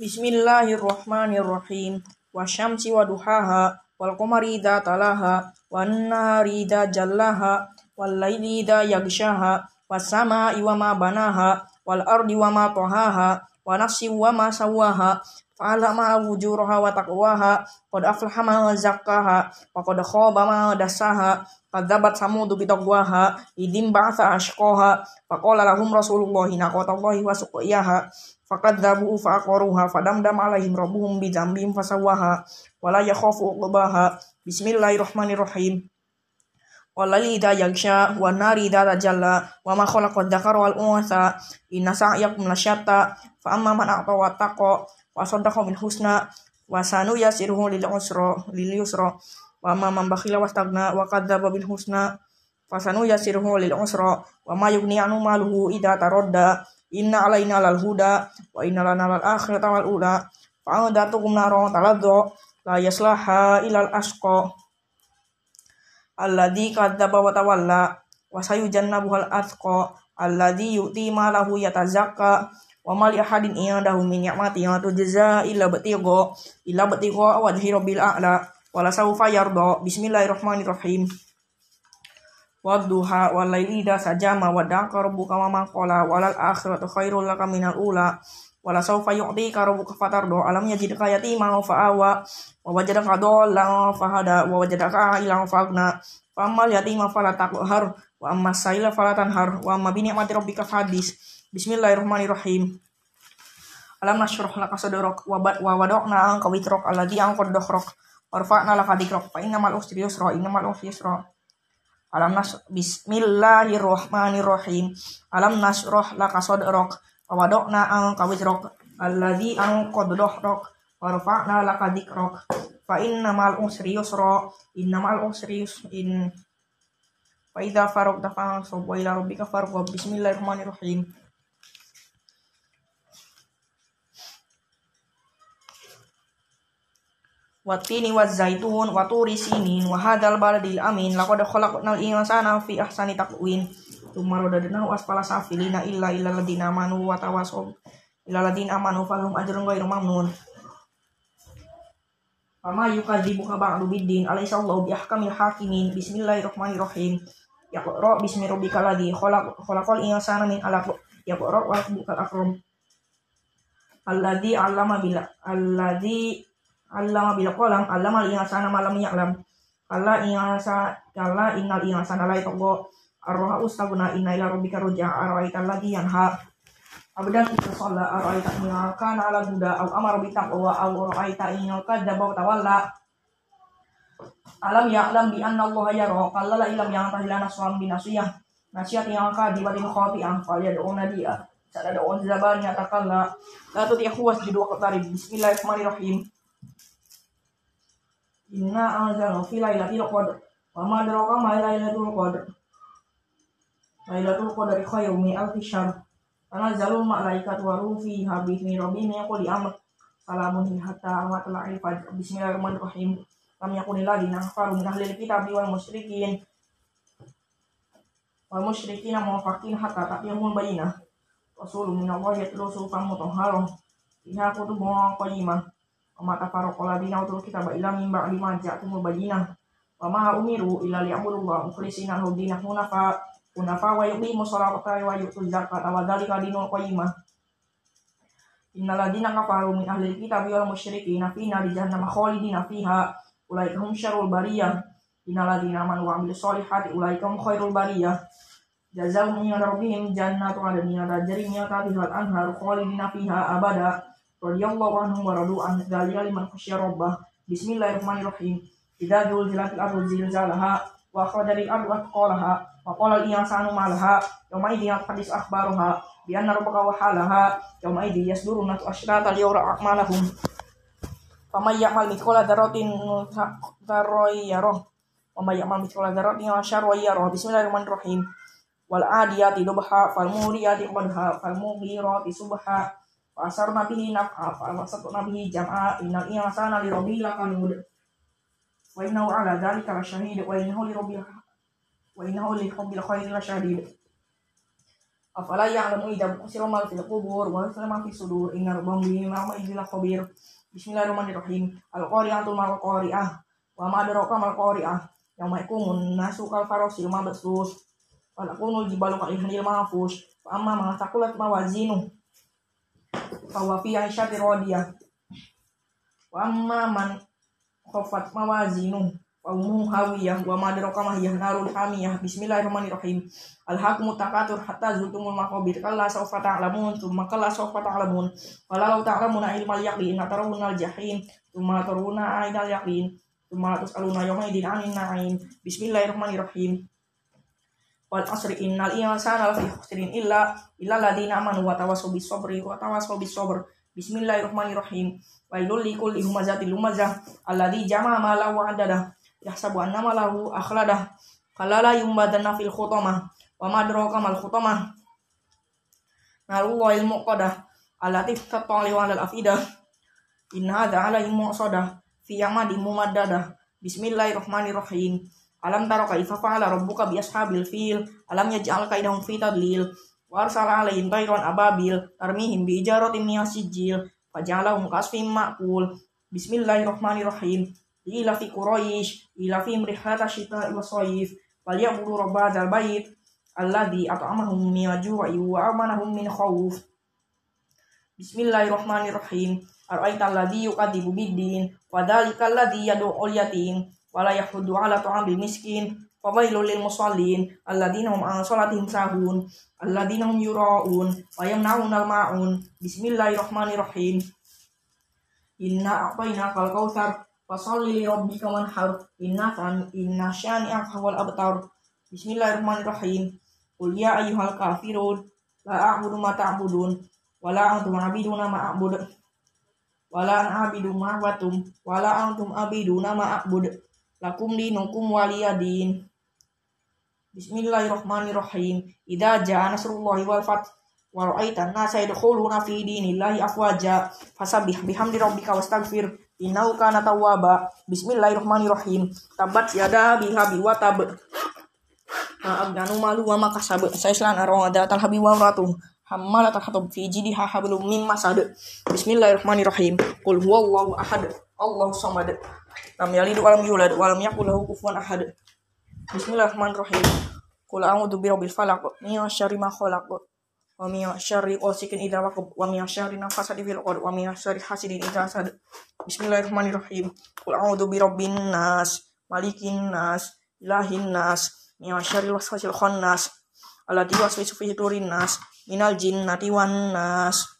Bismillahirrahmanirrahim. Wasyamsi wa duhaha wal qamari idza talaha wan nahari idza jallaha wal laili idza yaghshaha was samaa'i wa ma banaha wal ardi wa ma tahaha wa nafsi wa ma sawaha fa'alama wujuraha wa taqwaha qad aflaha man zakkaha wa qad khaba man dassaha kadzabat samudu bi taqwaha idim ba'atha ashqaha faqala lahum rasulullahi naqatallahi wa suqiyaha fakadzabu faqaruha fadamdam alaihim rabbuhum bi dzambihim fasawaha wala yakhafu uqbaha. Bismillahirrahmanirrahim. Walali idza yagsha wan nari idza tajalla wa ma khalaqa dzakara wal untha inna sa'yakum lasyatta fa amma man a'ta wa taqa wa saddaqa husna wa sanu yasiruhu lil usra lil yusra. Wa amma man wastagna wa kadzdzaba bil husna fa sanu yasiruhu lil usra. Wa ma yughni anhu maluhu idza taradda inna alaina lal huda wa inna lana lal akhirata wal ula. Fa adatukum naro taladdo la yaslaha ilal asqa alladzi kadzdzaba wa tawalla wa sayujannabuhal atqa alladzi yu'ti malahu yatazakka wa ma li ahadin indahu min ni'matin tujza illa batigha illa batigha wajhi rabbil a'la wala sawfa yarda bismillahirrahmanirrahim wadduha wal laili idza sajama daqa rabbuka wa ma qala walal akhiratu khairul laka minal ula wala sawfa yu'tika rabbuka fatardo alam yajidka yatima fa'awa wa wajadaka dhallan fahada wa wajadaka ilan fagna fa ammal yatima fala taqhar wa amma saila fala tanhar wa amma bi ni'mati rabbika fahadis bismillahirrahmanirrahim. Alam nashrah laka sadrak wa wa wada'na anka witrak alladhi anqad dhahrak warfa'na laka dhikrak fa innamal usri yusra innamal usri yusra Alam nas Bismillahirrahmanirrahim. Alam nasroh laka sadrak wa wada'na anka wizrak alladzi anqad dhahrak wa rafa'na laka dzikrak fa innamal usri yusra. Innamal usri yusrin fa idza faragta fansab wa ila rabbika farghab bismillahirrahmanirrahim Watini wa zaitun wa turi sinin wa hadzal baladil amin laqad khalaqnal insana fi ahsani taqwim. Tsumma radadnahu asfala safilina illa illa ladina amanu wa tawasaw illa ladina amanu falhum ajrun ghairu mamnun. Fama yukadzibuka ba'du biddin alaysa Allahu biahkamil hakimin. Bismillahirrahmanirrahim. Yaqra bismi rabbikal ladzi khalaq khalaqal insana min 'alaq Yaqra wa akram Alladzi 'allama bil alladzi allama bil qalam allama al insana ma lam. Ya'lam kalla insa kalla innal insana la yatgha arroha ustaguna inna ila rabbika ruj'a araita alladhi yanha abdan idza shalla araita kana ala huda aw amara bi taqwa aw araita in kadzaba wa tawalla. Alam ya'lam bi anna allaha yara. Kalla la ilam yang tahila naswan bin nasiyah. Nasihat yang kadibatin khati'ah. Falyad'u nadiya sadad'u zaban yatakalla la tuti'hu wasjudu wa qatarib bismillahirrahmanirrahim Inna anzalna fi lailatul qadr. Wa ma adraka ma lailatul qadr. Lailatul qadri khairum min alfi syahr. Tanazzalul malaikatu wa ruhu fiha bi idzni rabbihim min kulli amr. Salamun hatta matla'il fajr. Bismillahirrahmanirrahim. Lam yakunil ladina kafaru min ahlil kitabi wal musyrikin. Wal musyrikin muwaffaqin hatta ta'tiyahumul bayyinah. Rasulun min Allah yatlu sufan mutahharah. Fiha kutubun qayyimah. Wa tafarraqal ladina utul kitaba illa min ba'di ma ja'atumul bayyinah. Wa ma umiru illa liya'budullaha mukhlishina lahu dinah hunafa hunafa wa yuqimu sholata wa yu'tu zakata wa dzalika dinul qayyimah. Innal ladina kafaru min ahli kitabi wal musyrikin fi nari jahannam khalidina fiha ulaika hum syarrul bariyah. Innal ladina amanu wa amilus solihati ulaika hum khairul bariyah. Jazaa'uhum min rabbihim jannatu adnin tajri min radhiyallahu anhum wa radu an dzalika liman khasyara rabbah. Bismillahirrahmanirrahim. Idza zulzilatil ardu zilzalaha wa akhrajatil ardu athqalaha wa qala al insanu ma laha. Yawma idhin hadis akhbaruha bi anna rabbaka wa halaha. Yawma idhin yasduru natu asyrata liyura a'malahum. Faman ya'mal mithqala dzarratin dzarrai yarah. Wa may ya'mal mithqala dzarratin syarran yarah. Bismillahirrahmanirrahim. Wal adiyati dubha fal muriyati qadha fal mughirati subha Pasar nabi naf'a fa nabi jam'a innal insana li rabbil lakanud wa innahu ala dzalika lasyahid wa innahu li rabbil wa innahu li rabbil khairi lasyahid afala ya'lamu idza bu'sira ma fil qubur wa ma fi sudur. Inna rabbahum bima ya'maluna khabir. Bismillahirrahmanirrahim. Al-Qari'atul Mal-Qari'ah. Wa ma adraka mal-Qari'ah yauma yakumun nasu kal farasil mabsus wa takunul jibalu kal ihnil mahfuz. Fa amma ma fa huwa fi 'ishatin radiyah wa amma man khafat mawazinu Umum hawiyah wa madraka mahiyah narul hamiyah Bismillahirrahmanirrahim. Alhaqmu takatur hatta zultumul maqabir. Kalla sawfa ta'lamun Tumma kalla sawfa ta'lamun. Walau ta'lamuna ilmal yaqin Atarawunal jahim Tumma taruna ainal yaqin. Tumma tus'aluna yawmaidin anin na'im. Bismillahirrahmanirrahim Wal asri innal insana lafi khusrin illa illa ladina amanu wa tawasaw bis sabri wa tawasaw bis sabr. Bismillahirrahmanirrahim. Wailul likulli humazatil lumazah alladzi jama'a ma lahu adada yahsabu anna malahu akhladah kalala yumbadanna fil khutamah wa madraka mal khutamah. Narullahi al-muqadah allati tatali wa al-afidah inna hadha alaihim mu'sadah fi yamadin mumaddadah bismillahirrahmanirrahim alam tara kaifa fa'ala rabbuka bi ashabil fil. Alam yaj'al kaidahum fi tadlil. Wa arsala alaihim tayran ababil. Tarmihim bi ijaratin min sijil faj'alahum kasfim ma'kul. Bismillahirrahmanirrahim. Ila fi Quraisy ila fi rihlata syita wa sayif wal ya'budu rabb hadzal bait alladzi at'amahum min ju'i wa amanahum min khauf Bismillahirrahmanirrahim. Ara'aita alladzi yukadzibu biddin. Wa dzalika alladzi yad'u yatim wa la yahuddu 'ala ta'amil miskin Fawailul lil musallin. Alladzina hum an salatihim sahun. Alladzina hum yura'un. Wa yamna'una al-ma'un. Bismillahirrahmanirrahim. Inna a'tayna kal kautsar Fasalli li rabbika wanhar. Inna kan inna syani'aka wal abtar. Bismillahirrahmanirrahim. Qul ya ayyuhal kafirun. La a'budu ma ta'budun. Wa la antum 'abiduna ma a'bud. Wa la ana 'abidu ma watum wa la antum 'abiduna ma a'bud. Lakum dinukum waliyadin. Bismillahirrahmanirrahim. Idza ja'a nasrullahi wal fath wa ra'aitan nasa yadkhuluna fi dinillahi afwaja fasabbih bihamdi rabbika wastaghfir Innahu kana tawwaba. Bismillahirrahmanirrahim. Tabat yada bihabi wa tab. Aganu malu wa makasab. Saislan arwada tal habi wa ratu. Hammalat hatab fi jidiha hablum mim masad. Bismillahirrahmanirrahim. Qul huwallahu ahad. Allahu samad. Lam yalid wa lam yulad wa lam yakul lahu kufuwan ahad. Bismillahirrahmanirrahim. Qul a'udzu birabbil falaq min syarri ma khalaq wa min syarri ghasikin idza waqab wa min syarri nafasati fil 'uqad wa min syarri hasidin idza hasad Bismillahirrahmanirrahim Qul a'udzu birabbin nas malikin nas ilahin nas min syarri waswasil khannas alladzi waswisu fi sudurin nas minal jinnati wan nas